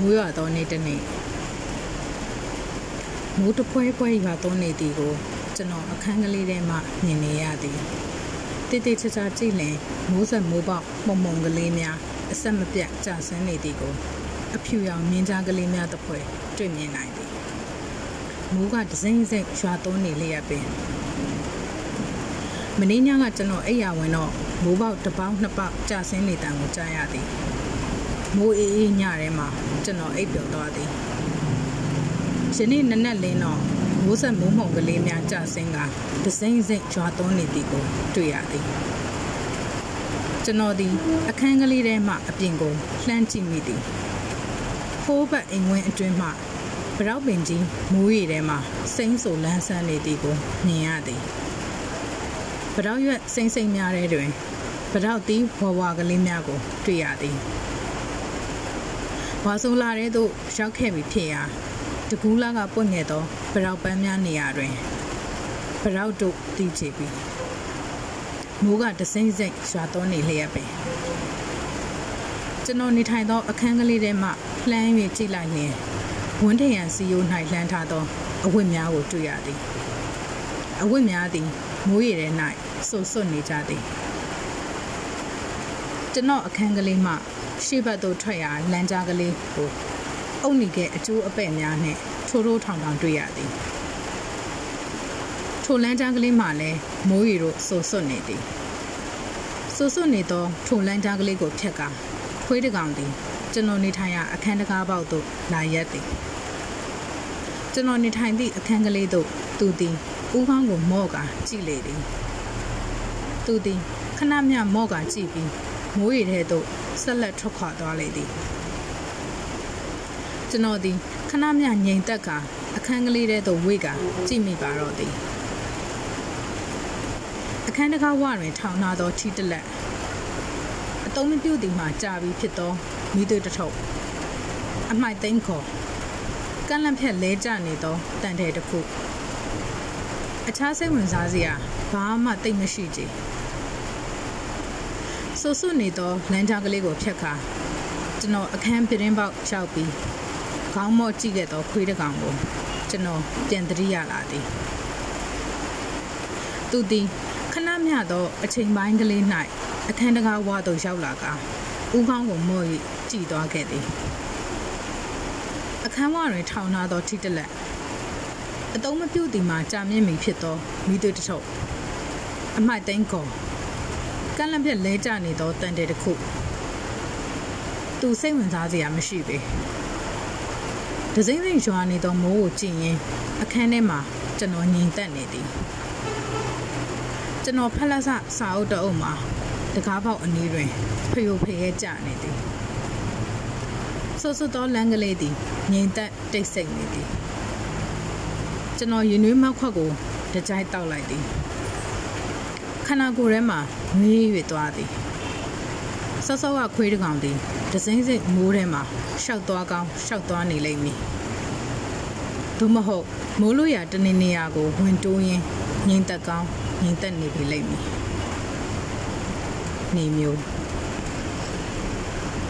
မိုးရွာသောနေ့တစ်နေ့မိုးတပွဲပွဲရွာသောနေ့သည်ကိုကျွန်တော်အခန်းကလေးထဲမှမြင်နေရသည်တိတိကျကျကြည့်လင်မိုးဆက်မိုးပေါက်မှုံမှုံကလေးများအဆက်မပြတ်ကျဆင်းနေသည်ကိုအဖြူရောင်မြင်းကြားကလေးများတစ်ဖွဲတွေ့မြင်နိုင်သည်မိုးကဒစိမ့်စိမ့်ရွာသွန်းနေလျက်ပင်မင်းညကကျွန်တော်အိပ်ရဝင်တော့မိုးပေါက်တစ်ပေါက်နှစ်ပေါက်ကျဆင်းနေတံကိုကြားရသည် မိုးအေးအေးညထဲမှာကျွန်တော်အိပ်ပျော်သွားသည်ယနေ့နနက်လင်းတော့မိုးဆက်မိုးမှုန်ကလေးများကျဆင်းကဒစိမ့်စိမ့်ရွာသွန်းနေသည်ကိုတွေ့ရသည်ကျွန်တော်သည်အခန်းကလေးထဲမှအပြင်ကိုလှမ်းကြည့်မိသည်ဖိုးဘတ်အိမ်ဝင်းအတွင်းမှဗရောက်ပင်ကြီးမိုးရီထဲမှာစိမ့်ဆူလန်းဆန်းနေသည်ကိုမြင်ရသည်ဗရောက်ရွက်စိမ့်စိမ့်များတဲ့တွင်ဗရောက်သီးဝဝကလေးများကိုတွေ့ရသည် ဝါဆိုလာတဲ့သို့ရောက်ခဲ့ပြီဖြစ်ရာတကူးလာကပွင့်ငယ်သောဗရောက်ပန်းများနေရာတွင်ဗရောက်တို့တည်ချေပြီမိုးကတစိမ့်စိမ့်ရွာတော်နေလျက်ပင်ကျွန်တော်နေထိုင်သောအခန်းကလေးထဲမှလှမ်း၍ကြည့်လိုက်လျင်ဝန်းထရန်စီယို၌လှမ်းထားသောအဝတ်များကိုတွေ့ရသည်အဝတ်များသည်မိုးရည်ထဲ၌ဆွတ်ဆွတ်နေကြသည်ကျွန်တော်အခန်းကလေးမှ ရှေ့ဘက်သို့ထွက်ရာလမ်းကြားကလေးကိုအုပ်နေခဲ့အကျိုးအပဲ့များနှင့်ထိုးထိုးထောင်ထောင်တွေ့ရသည်ထိုလမ်းကြားကလေးမှလည်းမိုးရီတို့ဆူဆွတ်နေသည်ဆူဆွတ်နေသောထိုလမ်းကြားကလေးကိုဖြတ်ကာခွေးတကောင်သည်ကျွန်တော်နေထိုင်ရာအခန်းတကားပေါက်သို့လာရက်သည်ကျွန်တော်နေထိုင်သည့်အခန်းကလေးသို့သူသည်ဦးခေါင်းကိုမော့ကာကြည့်လေသည်သူသည်ခဏမျှမော့ကာကြည့်ပြီး မိုးရီထဲသို့ဆက်လက်ထွက်ခွာသွားလေသည်ကျွန်တော်သည်ခဏမျှငြိမ်သက်ကာအခန်းကလေးထဲသို့ဝေ့ကာကြည့်မိပါတော့သည်အခန်းတကားဝတွင်ထောင်ထားသောထီတလက်အတုံးမပြုတ်သည်မှကြာပြီးဖြစ်သောမိသွေးတထုပ်အမိုက်သိမ်းခေါ်ကန့်လန့်ဖြက်လဲကျနေသောတန်တဲ့တစ်ခုအခြားစိတ်ဝင်စားစရာဘာမှတိတ်မရှိကြ ဆူဆွနေသောလမ်းကြားကလေးကိုဖြတ်ခါကျွန်တော်အခန်းပြတင်းပေါက်ရောက်ပြီးခေါင်းမော့ကြည့်ခဲ့သောခွေးတစ်ကောင်ကိုကျွန်တော်ပြန်သတိရလာသည်သူသည်ခဏမျှသောအချိန်ပိုင်းကလေး၌အခန်းတကားဝါသို့ရောက်လာကာဦးခေါင်းကိုမော့၍ကြည့်သွားခဲ့သည်အခန်းဝတွင်ထောင်ထားသောထိတလက်အတုံးမပြုတ်သည်မှာကြာမြင့်မီဖြစ်သောမိသွေးတထုပ်အမိုက်သိန်းကော ကန့်လန့်ပြက်လဲကျနေသောတန်တဲ့တစ်ခုသူစိတ်ဝင်စားစရာမရှိပေဒစိမ့်စိမ့်ရွာနေသောမိုးကိုကြည့်ရင်အခန်းထဲမှာကျွန်တော်ငြိမ်သက်နေသည်ကျွန်တော်ဖက်လက်ဆစာအုပ်တအုပ်မှာတကားပေါက်အနီးတွင်ဖျို့ဖျဲကျနေသည်ဆိုးဆိုးသောလမ်းကလေးသည်ငြိမ်သက်တိတ်ဆိတ်နေသည်ကျွန်တော်ရင်နွေးမောက်ခွက်ကိုတကြိုက်တောက်လိုက်သည် ခန္ဓာကိုယ်ထဲမှာငွေး၍သွားသည်ဆော့ဆော့ကခွေးတကောင်သည်ဒစိမ့်စိတ်မိုးထဲမှာရှောက်သွားကောင်းရှောက်သွားနေလိမ့်မည်သို့မဟုတ်မိုးလို့ရတနေနေရာကိုဝင်တိုးရင်းငိမ့်သက်ကောင်းငိမ့်သက်နေပြီလိမ့်မည်နေမျိုး